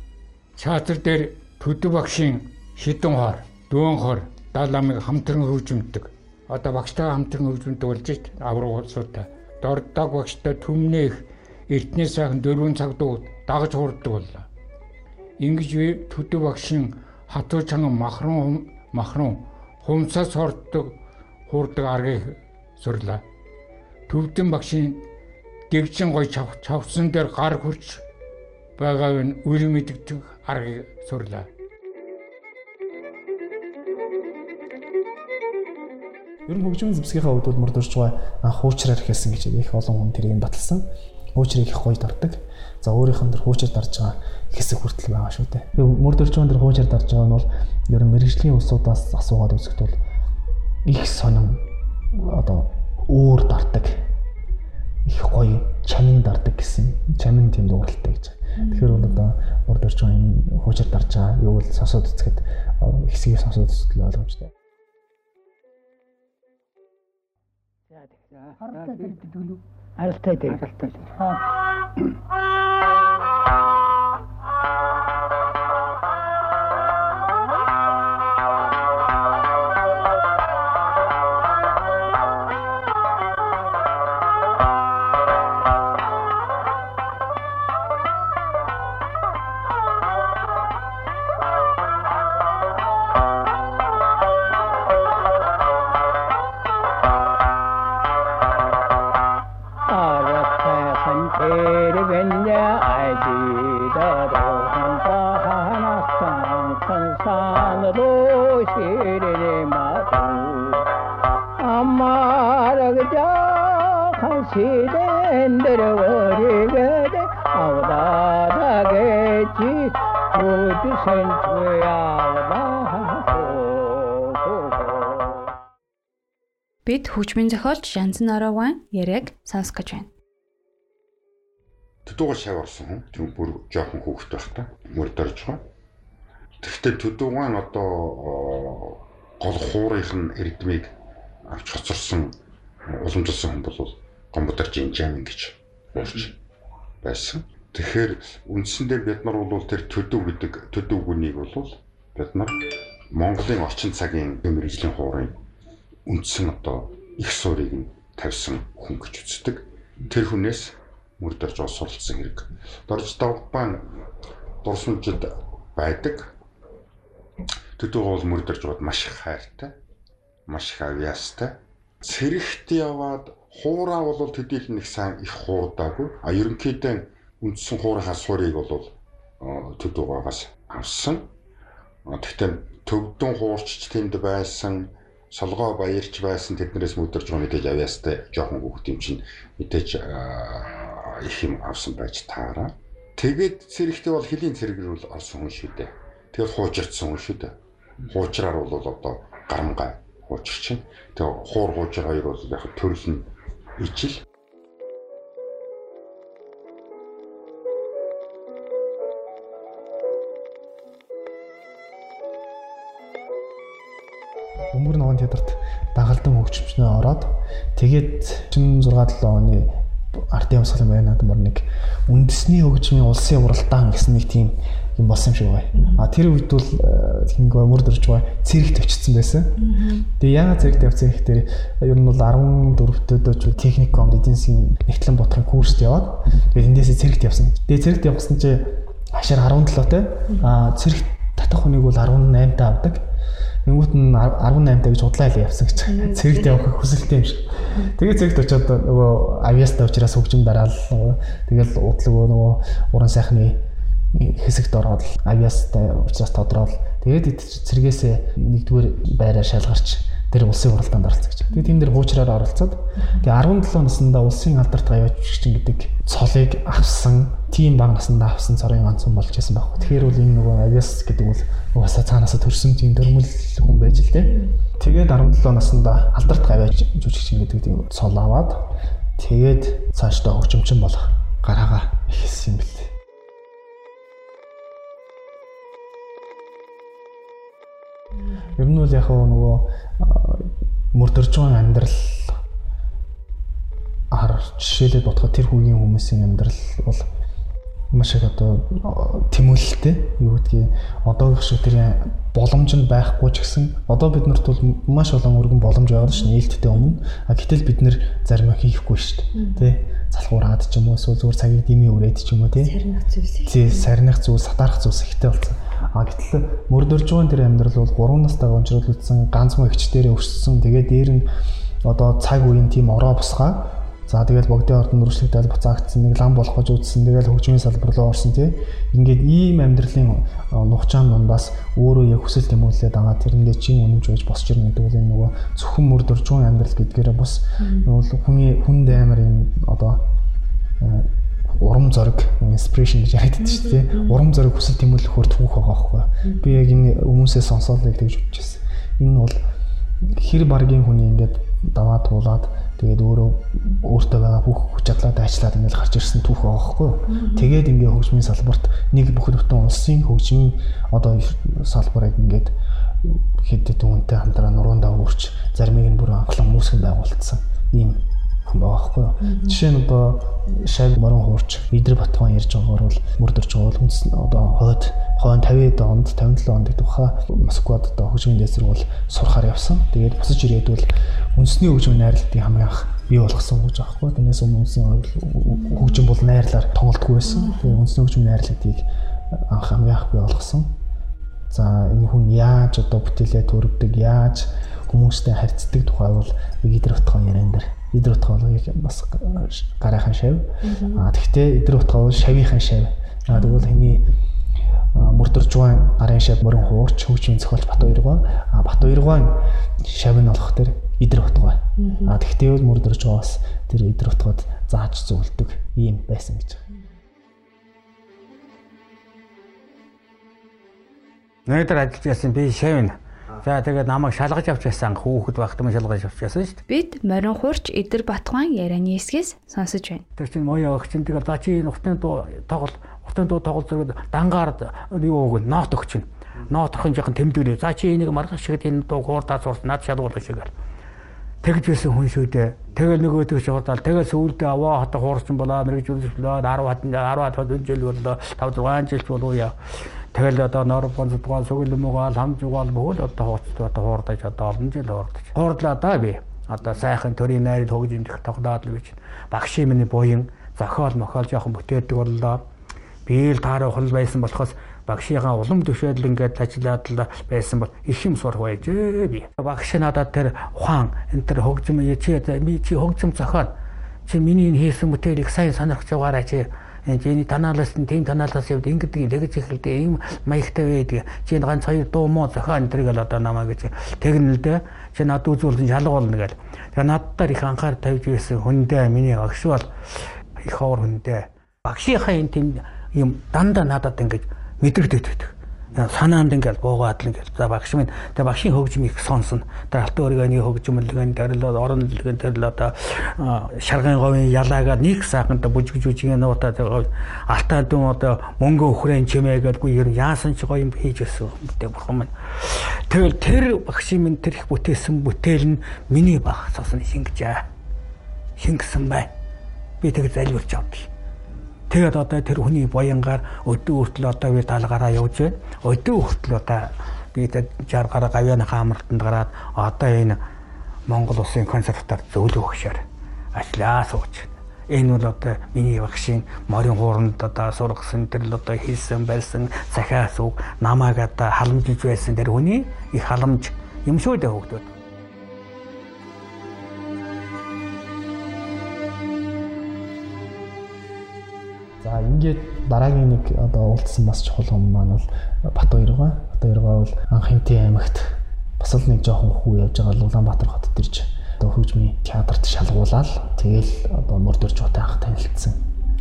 Чатар дээр төдөв багшийн шидэн хоор, дүүн хоор, дал амыг хамтран хөгжимддөг. Одоо багштай хамтран хөгжимддөг болж шít аврагуулсуудаа. Дордог багштай түмнэх эртний сайхан 4 цаг дуу дагаж хурддаг боллоо. Ингэж би төдөв багшийн хатуу чанган махрун махрун хумцаас хордог хуурдаг аргыг сурлаа. Төвдөн багшийн дэгжин гой чавсан дээр гар хурч байгааг нь үл мэддэг аргыг сурлаа. Ер нь хөгжмийн зэвсгийнхаа хувьд бол мөрдөрж байгаа анх хуучраар ихэлсэн гэж их олон хүн тэрийг баталсан. Хуучрыг их гоё дарддаг. За өөрийнх нь тэр хуучраар дарж байгаа хэсэг хүртэл байгаа шүү дээ. Мөрдөрж байгаа тэр хуучраар дарж байгаа нь бол ер нь мэрэгжлийн улсуудаас асуугаад үзэхэд бол их сонин одоо өөр дарддаг. Их гоё чамин дарддаг гэсэн. Чамин тийм дууралтай гэж. Тэгэхээр бол одоо мөрдөрж байгаа энэ хуучраар дарж байгаа юу бол сонсоод үзэхэд хэсгийг сонсоод үзэхэд ойлгомжтой. Харалтай дэрэгддэг үү? Харалтай дэрэгддэг. Бид хөгжмийн зохиолч Янзан Орован яриаг сонсох гэж байна. Төдөөг шав орсон хүн тэр бүр жоохон хүүхэд байх та мөрдөрж байгаа. Тэгэхдээ төдөөг нь одоо гол хуурийнх нь эрдмийг авч хоцорсон уламжилсан хүн бол гомбодарч инжаамин гэж уурч байсан. Тэгэхээр үндсэндээ бид нар бол тэр төдөв гэдэг төдөв гүнийг бол бид нар Монголын орчин цагийн мэрэгжлийн хуурын үндсэн одоо их суурийг нь тавьсан хүн гэж үздэг. Тэр хүнээс мөрдөрж ус суралцсан хэрэг. Дорж давхбаан дурсамжид байдаг. Төдөө бол мөрдөрж бод маш их хайртай. Маш их авьяастай. Цэрэгт яваад хуураа бол төдийл нэг сайн их хуурдаагүй. А ерөнхийдөө үндсэн хуурийнхаа суурийг бол төдөөгоогоос авсан. Тэгтээ төвдөн хуурч тэнд байсан солгоо баярч байсан тэднээс мөдөрж байгаа мэдээж авьяастай жоохон хүүхд юм чинь мэдээж их юм авсан байж таараа. Тэгээд цэрэгтэй бол хөлийн цэрэгрүүл олсон хүн шүү дээ. Тэгээд хуучирдсан хүн шүү дээ. Хуучраар бол одоо гарамгай хуучир чинь. Тэгээд хуур хуучир хоёр бол яг төрөл нь ижил Өнгөр ногоон театрт дагалдан хөгжимчнөө ороод тэгээд 46 7 оны ардын явсгалын байрнаад мөр нэг үндэсний хөгжмийн улсын уралдаан гэсэн нэг тийм юм болсон юм шиг байна. А тэр үед бол хингээ мөр дөрж байгаа цэрэгт очсон байсан. Тэгээ яагаад цэрэгт явсан гэхээр ер нь бол 14 төдөөч техником эдийн засгийн нэгтлэн бодлогын курст яваад тэгээд эндээсээ цэрэгт явсан. Тэгээ цэрэгт явсан чинь хашаар 17 те а цэрэгт татах хүнийг бол 18 та авдаг. Тэнгүүт нь 18 гэж удлаа л явсан гэж. Цэрэгт явах хүсэлтэй юм шиг. Тэгээд цэрэгт очиод нөгөө авьяастай учраас хөгжим дараал тэгэл удлаг нөгөө уран сайхны хэсэгт ороод авьяастай учраас тодорхойл. Тэгээд цэргээсээ нэгдүгээр байраа шалгарч тэр улсын уралдаанд оролцсон гэж. Тэгээд тийм дэр хуучраар оролцоод тэгээд 17 наснда улсын алдарт гавьяаччин гэдэг цолыг авсан, тийм бага наснда авсан цорын ганцхан болж байсан байхгүй. Тэгэхээр бол энэ нөгөө авиас гэдэг бол угаасаа цаанаасаа төрсэн тийм төрмөл хүн байж л дээ. Тэгээд 17 наснда алдарт гавьяач жүжигчин гэдэг тийм цол аваад тэгээд цаашдаа хөгжимчин болох гараагаа ихэлсэн юм бэл. Нь бол яг нөгөө мөрдөрж байгаа амьдрал ар жишээлээд бодоход тэр хүүгийн хүмүүсийн амьдрал бол маш их одоо тэмүүлэлтэй. Юу гэдгийг одоогийнх шиг тэр боломж нь байхгүй ч гэсэн одоо биднэрт бол маш олон өргөн боломж байгаа шүү нээлттэй өмнө. А гэтэл бид нэр зарим хийхгүй шүү дээ тий залхуураад ч юм уу эсвэл зүгээр цагийг дими өрөөд ч юм уу тий сарних зүйлс. Тий сарних зүйлс сатарах зүйлс ихтэй болсон А гэтэл мөрдөрж байгаа тэр амьдрал бол 3 настайгаа унжруулагдсан ганц мөн эгчдэрээ өссөн. Тэгээд дээр нь одоо цаг үеийн тийм ороо босгаа За тэгэл богдын ордон нүрслэгдэл буцаагдсан нэг лам болох гэж үзсэн. Тэгэл хөгжмийн салбар руу орсон тий. Ингээд ийм амьдралын нухчаан дундаас өөрөө яг хүсэл тэмүүлээд байгаа тэрэндээ чин үнэмж байж босч ирнэ гэдэг энэ нөгөө зөвхөн мөр дөржүүн амьдрал гэдгээрээ бас нөгөө хүний хүнд амар юм одоо урам зориг inspiration гэж яриад байдаг шүү дээ. Урам зориг хүсэл тэмүүлэхээр түүх байгаа байхгүй. Би яг энэ хүмүүсээс сонсоод яг тэгж бодчихсон. Энэ бол хэр баргийн хүний ингээд даваа туулаад тэгээд өөрөө өөртөө байгаа бүх хүч чадлаа ажиллаад ингээд гарч ирсэн түүх байгаа байхгүй. Тэгээд ингээд хөгжмийн салбарт нэг бүхэл бүтэн улсын хөгжмийн одоо салбарыг ингээд хэд хэдэн хүнтэй хамтраа нуруундаа өөрч заримыг нь бүр анхлан мөсгөн байгуулсан ийм хүн байгаа байхгүй юу. Жишээ нь одоо шав морон хуурч Идэр Батхан ярьж байгаагаар бол мөрдөрч байгаа бол хүнс одоо хойд хойн 50-д онд 57 онд тухай Москвад одоо хөгжмийн дэсрэг бол сурахаар явсан. Тэгээд босож ирээд бол үндэсний хөгжмийн найралтыг хамгийн анх бий болгосон гэж аахгүй. Тэрнээс өмнө үндэсний хөгжим бол найрлаар тоглолтгүй байсан. Тэгээд үндэсний хөгжмийн найрлагыг анх хамгийн анх бий болгосон. За энэ хүн яаж одоо бүтээлээ төрөгдөг, яаж хүмүүстэй харьцдаг тухай бол Идэр Батхан яриан дээр Идэр утгaalыг бас гараахан шав. А тэгвэл идэр утгаал шавийнхаа шав. А тэгвэл хэний мөрдөржван гарын шав мөрөн хуурч хөгжмийн зохиолч Бат Хоёргоо. А Бат Хоёргоо шав нь болох тэр идэр утгаа. А тэгвэл мөрдөржвоос тэр идэр утгад зааж зөвлөдөг ийм байсан гэж байна. Өнөөдөр ажиллаж байсан би шав нь За тэгээд намайг шалгаж авч байсан хүүхэд багтам шалгаж авч байсан шүү дээ. Бид морин хурч Идэр Батхан ярианы эсгээс сонсож байна. Тэр чинь моё өгч чинь тэгээд за чи энэ уртын дуу тоглол уртын дуу тоглол зэрэг дангаар юу үг нот өгч чинь. Нот охин жоохон тэмдгэрээ. За чи энийг маргах шиг энэ дуу хуурдаа сурсан над шалгуулах шиг. Тэгж байсан хүн шүү дээ. Тэгэл нөгөө төч хурдаал. Тэгэл сүүлдээ аваа хата хуурсан болоо мэрэгжүүлсэн 10 10 10 жил болоо 5 6 жил болоо яа. Тэгэл одоо Норвон зүдгаал сүгэл муугаал хамж угаал бүхэл одоо хууцтай одоо хуурдаж одоо олон жил хуурдаж. Хуурдлаа да би. Одоо сайхан төрийн найрал хөгжимдөх тоглоод л гэж. Багшийн миний буян зохиол мохоол жоохон бүтээдэг боллоо. Би л таараа хол байсан болохоос багшийнхаа улам төвшөөл ингээд ажиллаад л байсан бол их юм сурах байж би. Багш надад тэр ухаан энэ тэр хөгжим чи чи хөгжим зохиол чи миний хийсэн бүтээлийг сайн сонирхож байгаарай чи Жиний танаалаас нь тийм танаалаас явд ингэдэг тэгж эхэлдэг ийм маягтай байдаг. Чи ганц хоёр дуу муу зохион тэрийг л одоо намаа гэж тэгнэ л дээ. Чи над үзүүлсэн шалга болно гэл. Тэгээ наддаар их анхаар тавьж байсан хүндээ миний багш бол их ховор хүндээ. Багшийнхаа энэ тийм юм дандаа надад ингэж мэдрэгдээд байдаг санаанд ингээл буугаад л ингээл за багш минь тэгээ багшийн хөгжим их сонсно. Тэгээ алтан өргөний хөгжмөлгөн тэрл орон дэлгэн тэрл одоо шаргын говийн ялаагаа нэг сайханта бүжиг жүжигийн нуута алтан дүн одоо мөнгө өхрэн чимээгээдгүй ер яасан ч гоё юм хийж өссөн гэдэг бурхан минь. Тэгэл тэр багшийн минь тэр их бүтээсэн бүтээл нь миний баг цосон шингэжээ. Шингэсэн бай. Би тэг залбирч авдаа. Тэгээд одоо тэр хүний буянгаар өдөө хүртэл одоо би талгаараа явж байна. Өдөө хүртэл одоо би тэр 60 гараа гавьяаныхаа амралтанд гараад одоо энэ Монгол улсын консерватор зөвлөх хөшөөр ажиллаа сууж. Энэ бол одоо миний багшийн морин хууранд одоо сургасан тэр л одоо хийсэн байсан захиас үг намайг одоо халамжиж байсан тэр хүний их халамж юм шүү дээ хөгдөд. Ингээд дараагийн нэг одоо уулзсан бас чухал юм маань бол Бат хоёргаа. Бат хоёргаа бол анхынтын аймагт бас л нэг жоохон хүү явж байгаа Улаанбаатар хотод ирж одоо хөгжмийн театрт шалгуулаад тэгэл одоо мөрдөрч утай анх танилцсан.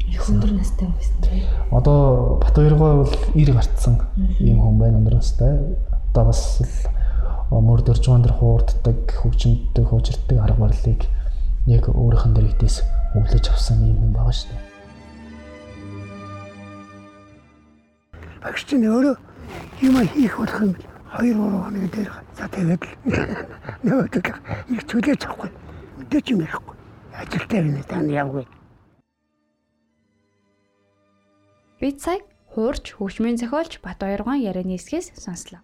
Их өндөр настай юм байна тийм. Одоо Бат хоёргаа бол 90 гарцсан ийм хүн байна өндөр настай. Одоо бас л мөрдөрч вандэр хуурддаг хөгжимтэй хуучирдаг арга барилыг яг өөрийнх нь дэрэгдээс өвлөж авсан ийм хүн байгаа шүү дээ. Багш чинь өөрөө юм хийх болох юм 2 3 хоног дээр за тэгээд нөгөөдөг их чөлөөж авахгүй мэдээч юм ярихгүй. Ажилтаа байна тань явгүй. Би цаг хуурч хөгжмийн зохиолч Бат Баяргон ярианы эсгээс сонслоо.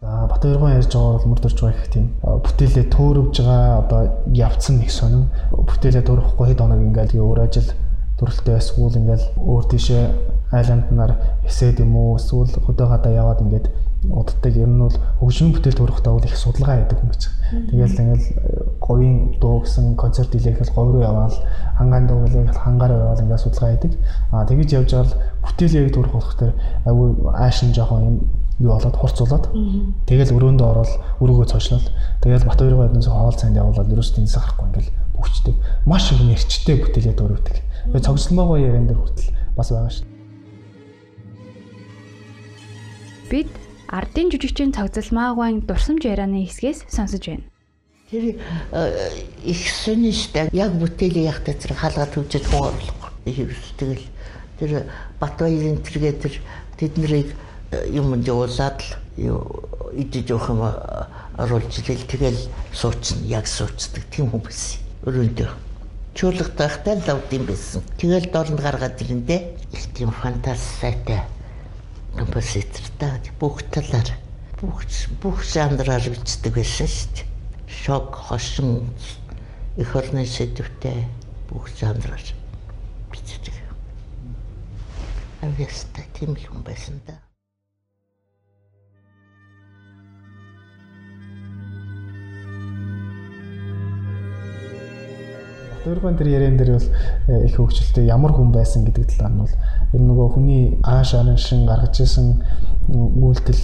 За Бат Баяргон ярьж байгаа бол мөрдөрж байгаа их тийм бүтээлээ төөрөвж байгаа одоо явцсан нэг сонин. Бүтээлээ төрөхгүй хэд хоног ингээл өөр ажил төрөлтөө эсвэл ингээл өөр тийшээ айл амтнаар эсэд юм уу эсвэл хөдөө гадаа яваад ингээд уддаг ер нь бол хөгжмийн бүтээл төрөхтэй бол их судалгаа хийдэг хүн гэж. Тэгэл ингээл говийн дуу гэсэн концерт хийлэхэд говь руу яваал хангаан дуу хийлэхэд хангаараа яваал ингээд судалгаа хийдэг. Аа тэгэж явж байгаа л бүтээл яг төрөх болох тэр аюу аашин жоохон юм юу болоод хурцуулаад тэгэл өрөөндөө ороод өрөөгөө цоочлол тэгэл бат хоёр байднаас хоол цанд явуулаад ерөөс тэнцээ гарахгүй ингээл бүгчдэг. Маш их нэрчтэй бүтээлээ дөрөвдөг. Тэгээ цогцлмоогоо ярен дээр хүртэл бас байгаа шүү. Бид ардын жүжигчин цогцлмаагаан дурсамж ярианы хэсгээс сонсож байна. Тэр их соништай яг бүтээлийн яг тазар хаалга төвжиж хоорлох. Тэгэл. Тэр Батбаярын тэргээ тэр тэднийг юм явуулаад л идэж явах юм оруулж ирэл тэгэл сууцна яг сууцдаг тийм хүмүүс. Өрөөндөө. Чуулгатайхтай лавд юм байсан. Тэгэл дорнд гаргаад ирэндээ их тийм фантастайтай композитортай бүх талаар бүх бүх жанраар бичдэг байсан шүү дээ. Шок, хошин, их орны сэдвтэй бүх жанраар бичдэг. Авьяастай тийм л хүн байсан да. Өөрөөр тэр яриан дээр бол э, их хөвгчлөлтэй ямар хүн байсан гэдэг талаар нь бол ер нь нөгөө хүний ааш арын шин гаргаж исэн үйлдэл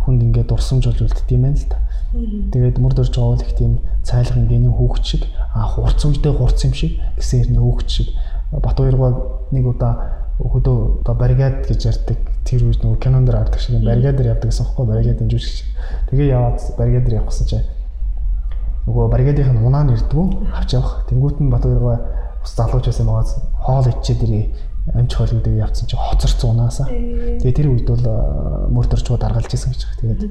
хүнд ингээд дурсамж болж үлддэг юм байна л та. Тэгээд мөр дөрж байгаа бол их тийм цайлган гений хүүхд шиг а хурц үедээ хурц юм шиг гэсэн хэрний хүүхд шиг бат хоёргаа нэг удаа хөдөө одоо баригад гэж ярьдаг тэр үед нөгөө кинонд гардаг шиг баригадаар явдаг гэсэн хэвхэв баригад дэмжүүлж шиг. Тэгээ яваад баригадаар явах гэсэн чинь нөгөө баригадынх нь унаа нэрдгүү авч явах. Тэнгүүт нь бат хоёроо ус залууч байсан байгаа хоол ичээд ирээ амч хоол гэдэг явцсан чи хоцорцсон унаасаа. Тэгээ тэр үед бол мөрдөрчгөө даргалж исэн гэж байна. Тэгээд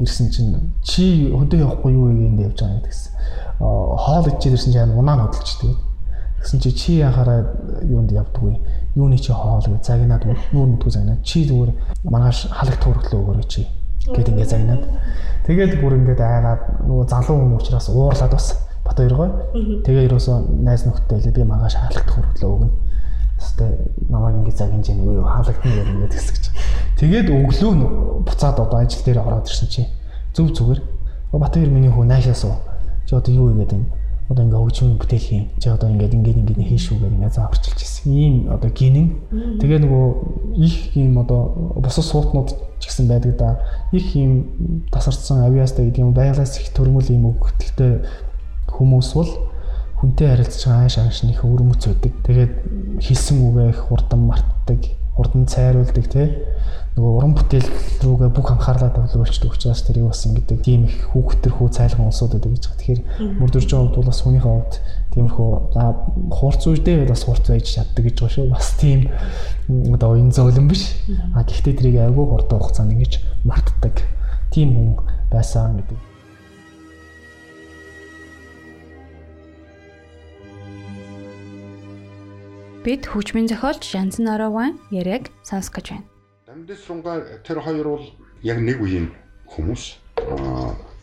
ирсэн чинь чи хөдөө явахгүй юу гэгэнд явж байгаа гэдгсэн. Хоол ичээд ирсэн чинь унаа нь хөдөлж тэгээд Тэгсэн чи чи яхаараа юунд явдггүй. Юуны чи хоол гэж загнаад нүүр нүдгүй загнаад чи зүгээр манаш халагт хөрглөө өгөөрэй чи гэд ингээ загнаад Тэгээд бүр ингээд айгаад нөгөө залуу хүн учраас уурлаад бас бат хоёргоо. Тэгээ ерөөсөө найз нөхдөд би магаш хаалгах хөрглөө өгнө. Хэвээ намайг ингээд загинж яах вэ? Хаалгахны юм ингээд хэсгэж. Тэгээд өглөө буцаад одоо ажил дээр ороод ирсэн чи зөв зүгээр. Бат хоёр миний хүү наашаас уу. Чи одоо юу игээд юм? Одоо ингээ хөгжмийн бүтээл хийн. Чи одоо ингээд ингээд ингээд хийн шүүгээр ингээ зааварчилж ирсэн. Ийм одоо гинэн. Тэгээ нөгөө их ийм одоо бусад суутнууд ч гэсэн байдаг да. Их ийм тасарсан авиастай гэдэг юм байгалаас их төрмөл ийм өгөлттэй хүмүүс бол хүнтэй харилцаж байгаа ааш ааш нөх өрмөц байдаг. Тэгээд хэлсэн үгээ их хурдан мартдаг, хурдан цайруулдаг тий нөгөө уран бүтээл рүүгээ бүх анхаарлаа төвлөрүүлчихдэг учраас тэрийг бас ингэдэг тийм их хүүхдтэр хүү цайлган улсууд байдаг гэж байна. Тэгэхээр мөрдөрж байгаа хувьд бол бас хүнийхээ хувьд тиймэрхүү за хуурц үедээ бас хуурц байж чаддаг гэж байгаа шүү. Бас тийм одоо энэ зөөлөн биш. А гэхдээ тэрийг айгүй хурдан хугацаанд ингэж мартдаг тийм хүн байсан гэдэг. Бид хөгжмийн зохиолч Янзан Араван яриаг сонсох гэж байна. Дамдис рунгаа тэр хоёр бол яг нэг үеийн хүмүүс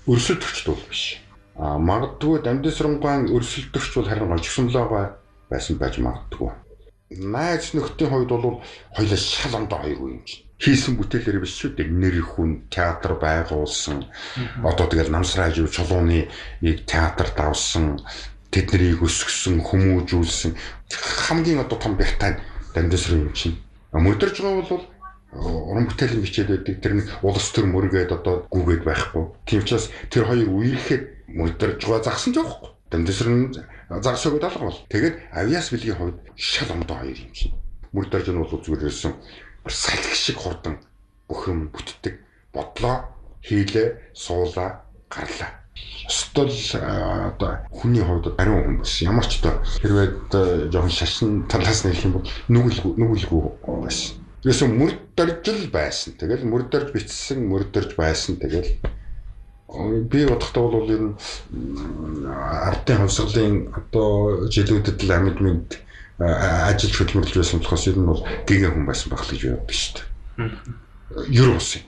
өрсөлдөгчд бол биш. А магадгүй дамдис рунгаан өрсөлдөгч бол харин гожигсомлоогоо байсан байж магадгүй. Найз нөхдийн хувьд бол хоёлаа шал ондоо хоёр үе юм чинь. Хийсэн бүтээлэр биш шүү дээ. Нэр хүн театр байгуулсан. Одоо тэгэл намсраа жив чулууны нэг театр давсан тэднийг өсгсөн хүмүүжүүлсэн хамгийн одоо том бягтай дамдис руу юм чинь. Мөдөрж байгаа бол уран бүтээлийн бичээд байдаг тэр нэг улс төр мөргээд одоо гүгээд байхгүй. Тийм учраас тэр хоёр үерхэд мөдөрж байгаа загсан ч явахгүй. Дамдсар нь загсаагүй даалга бол. Тэгээд авиас билгийн хувьд шал ондоо хоёр юм шиг. Мөрдөрж нь бол зүгээр ирсэн салхи шиг хурдан бүх юм бүтдэг. Бодлоо, хийлээ, суулаа, гарлаа. Стол одоо хүний хувьд ариун хүн бас ямар ч одоо хэрвээ жоохон шашин талаас нь хэлэх юм бол нүгэлгүй нүгэлгүй байсан Тэрээс мөрдөрж л байсан. Тэгэл мөрдөрж бичсэн, мөрдөрж байсан. Тэгэл би бодохдоо бол нь ардын хувьсгалын одоо жилүүдэд л амьд мэд ажил хөдөлмөрлөж байсан болохоос ер нь бол гэгэн хүн байсан байх гэж боддог шүү дээ. Ер усын.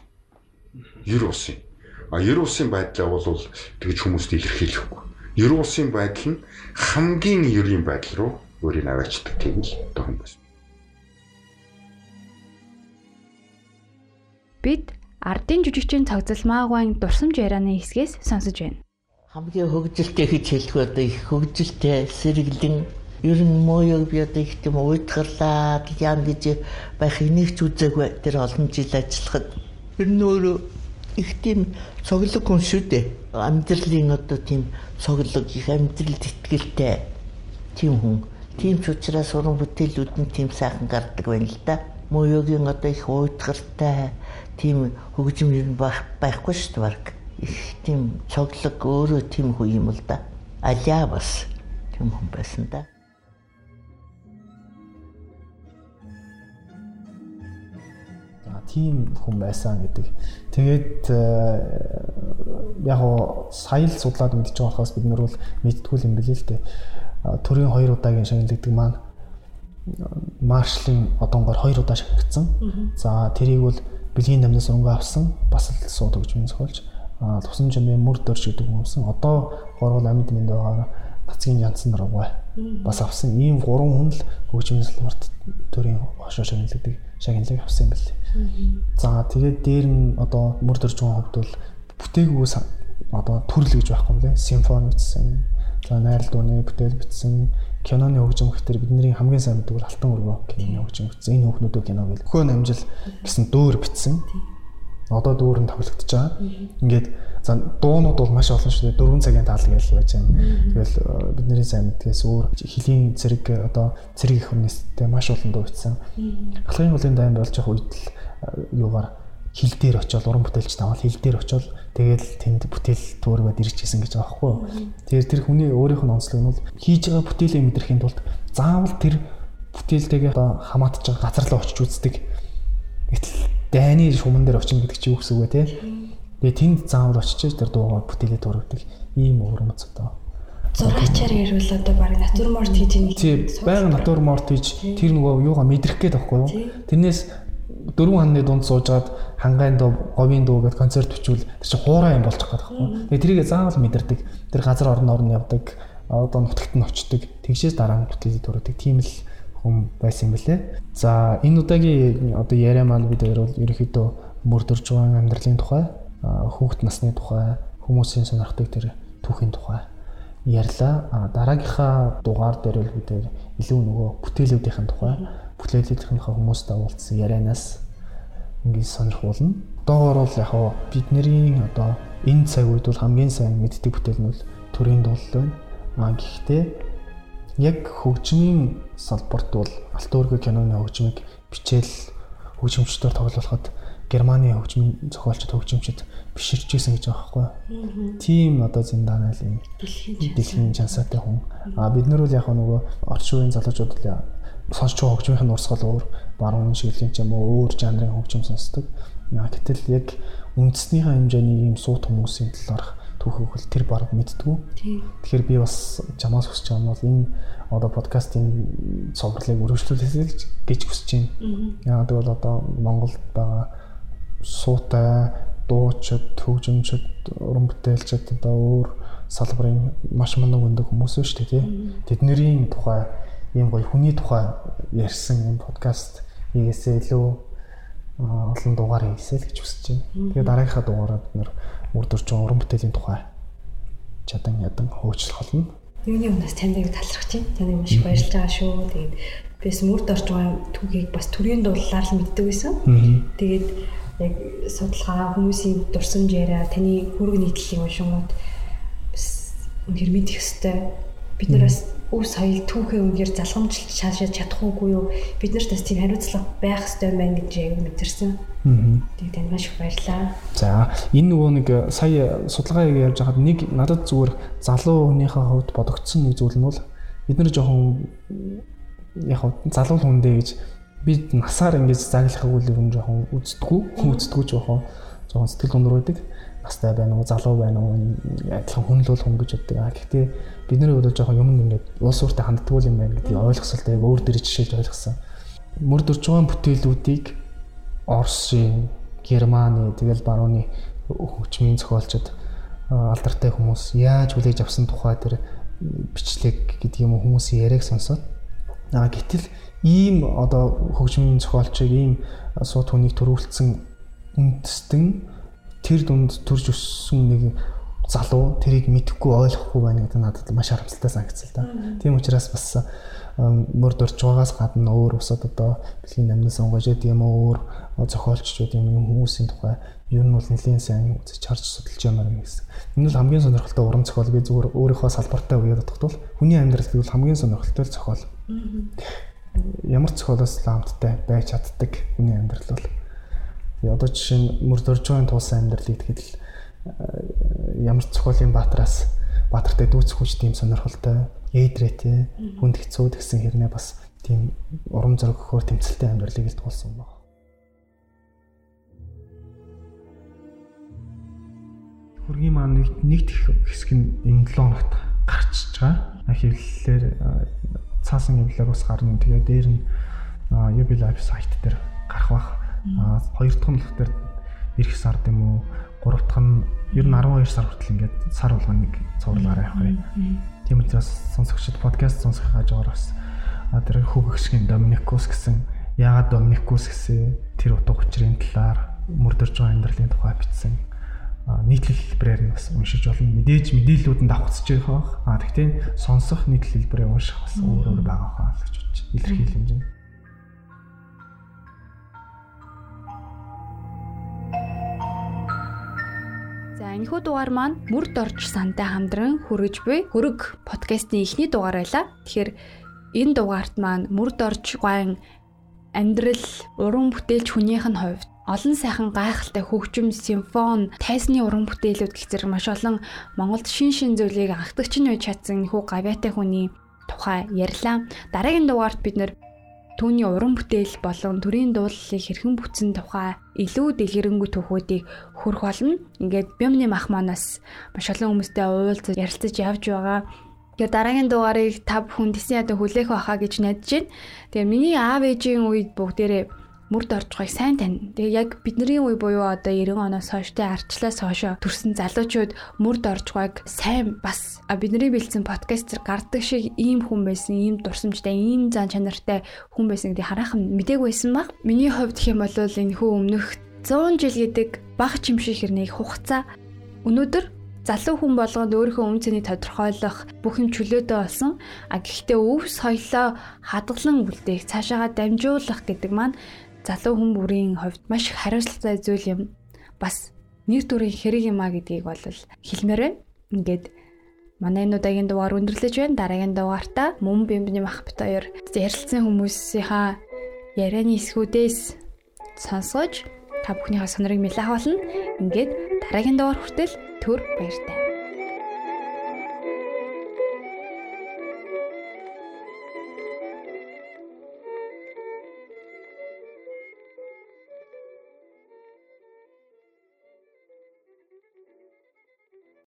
Ер усын. А ер усын байдлаа бол тэгж хүмүүст илэрхийлэхгүй. Ер усын байдал нь хамгийн ерийн байдал руу өөрийг аваачдаг тийм л одоо хүн байсан. Бид ардын жүжигчин цогцол маагвайн дурсамж ярианы хэсгээс сонсож байна. Хамгийн хөгжилтэй гэж хэлэх одоо их хөгжилтэй сэргэлэн ер нь моёг би одоо их тийм уйтгарлаад яам гэж байх энийг ч үзээгүй тэр олон жил ажиллахад ер нь өөрөө их тийм цоглог хүн шүү дээ. Амьдралын одоо тийм цоглог их амьдралд ихтгэлтэй тийм хүн. Тийм ч учраас уран бүтээлүүд нь тийм сайхан гардаг байна л да. Моёгийн одоо их уйтгартай тийм хөгжим ер нь байхгүй шүү дээ баг. Их тийм цоглог өөрөө тийм хүн юм л да. Алиа бас тийм хүн байсан да. тийм хүн байсан гэдэг. Тэгээд э, яг гоо сая л судлаад мэдчихэж байгаа болохоос бид нар бол мэдтгүү юм билээ л дээ. Төрийн хоёр удаагийн шагналдаг маань маршлын одонгоор хоёр удаа шагнагдсан. За тэрийг бол бэлгийн намнаас өнгө авсан бас л сууд өгч юм зохиолж тусан жимээ мөр дөрж гэдэг юмсан. Одоо горгол амьд мэнд байгаа нацгийн янцсан руугаа бас авсан. Ийм гурван хүн л хөгжмийн салбарт төрийн хошоо шагналдаг шагналыг авсан юм билээ. За тэгээд дээр нь одоо мөр дөрж байгаа хувьд бол бүтээгүү одоо төрөл гэж байхгүй юм лээ. Симфони бичсэн. За найрал дууны бүтээл бичсэн. Киноны хөгжим гэхтэр бидний хамгийн сайн мэддэг Алтан өргөө киноны хөгжим бичсэн. Энэ хүүхнүүдөө кино гэл. Хөө намжил гэсэн дөөр бичсэн одоо дүүрэн тоглогдож байгаа. Ингээд за дуунууд бол маш олон шүү дээ. 4 цагийн таал гэж байж байна. Тэгэл э, бидний сайн мэдгээс өөр хөлийн зэрэг одоо зэрэг их хүнээстэй маш олон дуу бичсэн. Ахлын голын дайм болж явах үед л э, юугаар хил дээр очиод уран бүтээлч тавал хил дээр очиод тэгэл тэнд бүтээл төөргөд ирж гисэн гэж байгаа байхгүй. Тэгэхээр тэр хүний өөрийнх нь онцлог нь бол хийж байгаа бүтээлээ мэдрэхийн тулд заавал тэр бүтээлтэйгээ одоо хамаатж байгаа газар руу очиж үздэг. Гэтэл дайны шуман дээр очин гэдэг чи юу гэсэн үг вэ те. Тэгээ тэнд заавал очиж тэр дуугаа бүтээлээ дурагдаг ийм өвөрмөц одоо. Зурагчаар ярил одоо баг натурморт хийж юм. Тий, байга натурморт хийж тэр нөгөө юугаа мэдрэх гээд байхгүй юу? Тэрнээс дөрвөн ханны дунд суужгаад хангайн дуу, говийн дуу гэдэг концерт бичвэл тэр чинь хуурай юм болж байгаа байхгүй. Тэгээ тэрийг заавал мэдэрдэг. Тэр газар орон орн явдаг, одоо нутагт нь очдог. Тэгшээс дараа нь бүтээлээ дурагдаг. Тийм л хүн байсан юм бэлээ. За энэ удаагийн одоо яриа маань бид хоёр бол ерөөхдөө мөрдөрж байгаа амьдралын тухай, хүүхэд насны тухай, хүмүүсийн сонирхдаг тэр түүхийн тухай ярьлаа. Дараагийнхаа дугаар дээр бол бид илүү нөгөө бүтээлүүдийн тухай, бүтээлүүдийн хүмүүстэй уулзсан ярианаас ингээд сонирхуулна. Одоогоор бол яг бидний одоо энэ цаг үед бол хамгийн сайн мэддэг бүтээл нь бол төрийн дуулал байна. А гэхдээ яг хөгжмийн салбарт бол Алт өөргөө киноны хөгжмийг бичээл хөгжимчдээр тоглуулахад Германы хөгжмийн зохиолчд хөгжимчд биширч исэн гэж байгаа байхгүй. Тийм одоо зиндан айлын дэлхийн чансаатай хүн. А бид нар бол яг нөгөө орчин үеийн залуучууд л сонсч байгаа хөгжмийн урсгал өөр баруун шиглэлийн ч юм уу өөр жанрын хөгжим сонсдог. Гэтэл яг үндэснийхээ хэмжээний ийм суут хүмүүсийн талаарх түүхийг хөл тэр баг мэдтгүү. Тэгэхээр би бас чамаас хүсэж байгаа нь бол энэ одоо подкастын цогцлыг өргөжлүүлэх гэж хүсэж байна. Яагаад гэвэл одоо Монголд байгаа суутай дуучид, төгжимчид, уран бүтээлчид одоо өөр салбарын маш мундаг өндөг хүмүүс шүү дээ тий. Тэдний тухай ийм гоё хүний тухай ярьсан энэ подкаст хийгээсээ илүү олон дугаар хийсэй л гэж хүсэж байна. Тэгээ дараагийнхаа дугаараа бид нэр үрдөрчөн уран бүтээлийн тухай чадан ядан хөөцлөх болно. Юуны өмнөөс танд аяг талархаж байна. Таны маш их баярлж байгаа шүү. Тэгээд бис мөрд орж байгаа түүхийг бас төрийн дуулаар л мэддэг байсан. Тэгээд яг судалгаа хүмүүсийн дурсамж яриа таны хүрэг нийтлэлийн уншингууд бас үнээр мэдэх ёстой. Бид нар бас өв соёл түүхээ үнээр залгамжлж шаашаад чадах уугүй юу? Бид нарт бас тийм хариуцлага байх ёстой байна гэж яг мэдэрсэн. Тэгээд тань маш их баярлаа. За энэ нөгөө нэг э, сая судалгаа явьж байхад нэг надад зүгээр залуу хүнийхээ хувьд бодогдсон нэг зүйл нь бол бид нар жоохон яг залуу хүндээ гэж бид насаар ингэж заглахыг үл нь жоохон үздэггүй үздэггүй жоохон жоохон сэтгэл гонор байдаг настай байна уу залуу байна уу адилхан хүн л бол хүн гэж боддог. А гэхдээ бидний хувьд жоохон юм ингээд уус ууртай ханддаг юм байна гэдгийг ойлгосолтой өөр дээр жишээлж ойлгосон. Мөр дөрж байгаа бүтээлүүдийг Орсын, Германы тэгэл барууны хүчмийн зохиолчд алдартай хүмүүс яаж хүлээж авсан тухай тэр бичлэг гэдэг юм хүмүүсийн яриаг сонсоод аа гэтэл ийм одоо хөгжмийн зохиолчийг ийм сууд хүнийг төрүүлсэн үндэстэн тэр дунд төрж өссөн нэг залуу тэрийг мэдэхгүй ойлгохгүй байна гэдэг надад маш харамсалтай санагдсан л да. Тийм учраас бас мөр дурж байгаагаас гадна өөр усад одоо бэлгийн намнаас онгож гэдэг юм уу өөр зохиолч гэдэг юм хүмүүсийн тухай ер нь бол нэлийн сайн үзэж харж судалж ямаар юм гэсэн. Энэ бол хамгийн сонирхолтой уран зохиол би зүгээр өөрийнхөө салбартаа үгээд бодохтол хүний амьдрал гэвэл хамгийн сонирхолтой зохиол. Ямар зохиолоос ламттай байж чаддаг хүний амьдрал бол одоо жишээ нь мөр дурж байгаагийн тулсан амьдралыг тэгэл ямар зохиолын баатараас баатартай дүүцэх хүч тийм сонирхолтой ээдрээтэй хүнд хэцүү гэсэн хэрнээ бас тийм урам зориг өгөхөөр тэмцэлтэй амьдралыг л туулсан байна. Хөргийн маань нэг хэсэг нь энэ 7 хоногт гарчиж байгаа. Хэвлэлээр цаасан хэвлэлээр ус гарна. Тэгээд дээр нь UB Live сайт дээр гарах бах. Хоёр дахь нь болохоор эх сард юм уу? Гурав дахь нь ер нь 12 сар хүртэл ингээд сар болгоо нэг цувралаараа явах юм. Тийм учраас сонсогчд подкаст сонсох хажуугаар бас тэр хүүгэгшгийн Доминикус гэсэн яагаад Доминикус гэсэн тэр утга учирын талаар мөрдөрж байгаа амьдралын тухай бичсэн нийтлэл хэлбэрээр нь бас уншиж болно. Мэдээж мэдээллүүдэнд давхцаж байгаа. А тэгтээ сонсох нийтлэл хэлбэрээр унших бас өөр өөр байгаа хаа гэж бодож илэрхийлэл хэмжээ. За энэхүү дугаар маань мөрд орж сантай хамдран хүрэж буй хөрөг подкастын эхний дугаар байлаа. Тэгэхээр энэ дугаарт маань мөрд орж гайн амьдрал уран бүтээлч хүнийх нь хувьд олон сайхан гайхалтай хөгжим, симфон, тайсны уран бүтээлүүд гэх зэрэг маш олон Монголд шин шин зүйлийг анхдагч нь үе чадсан хүү гавьяатай хүний тухай ярьлаа. Дараагийн дугаарт бид нэр түүний уран бүтээл болон төрийн дуулалыг хэрхэн бүтсэн тухай илүү дэлгэрэнгүй түүхүүдийг хөрөх болно. Ингээд Бямны мах манаас маш олон хүмүүстэй уулзаж ярилцаж явж байгаа. Тэгээ дараагийн дугаарыг та бүхэн тэсэн ядаа хүлээх байхаа гэж найдаж байна. Тэгээ миний аав ээжийн үед бүгдээрээ мөрд орж байгааг сайн тань. Тэгээ яг бидний үе буюу одоо 90 оноос хойштой арчлаас хойшоо төрсэн залуучууд мөрд орж байгааг сайн бас бидний бэлдсэн подкастер гардаг шиг ийм хүн байсан, ийм дурсамжтай, ийм зан чанартай хүн байсан гэдгийг хараахан мдээгүй байсан баг. Миний хувьд гэх юм бол энэ хүү өмнөх 100 жил гэдэг баг чимшиг хэрнийг хугацаа өнөөдөр залуу хүн болгонд өөрийнхөө үн цэнийг тодорхойлох бүх юм чөлөөтэй болсон. А гэхдээ өвс соёлоо хадгалан үлдээх, цаашаагаа дамжуулах гэдэг маань залуу хүн бүрийн хувьд маш их хариуцлагатай зүйл юм. Бас нэр төрийн хэрэг юм а гэдгийг бол хэлмээр байна. Ингээд манай энэ удаагийн дугаар өндөрлөж байна. Дараагийн дугаартаа мөн бимбний мах бит хоёр ярилцсан хүмүүсийнхаа ярианы эсгүүдээс сонсож та бүхнийхээ сонирыг мэлэх болно. Ингээд дараагийн дугаар хүртэл төр баяртай.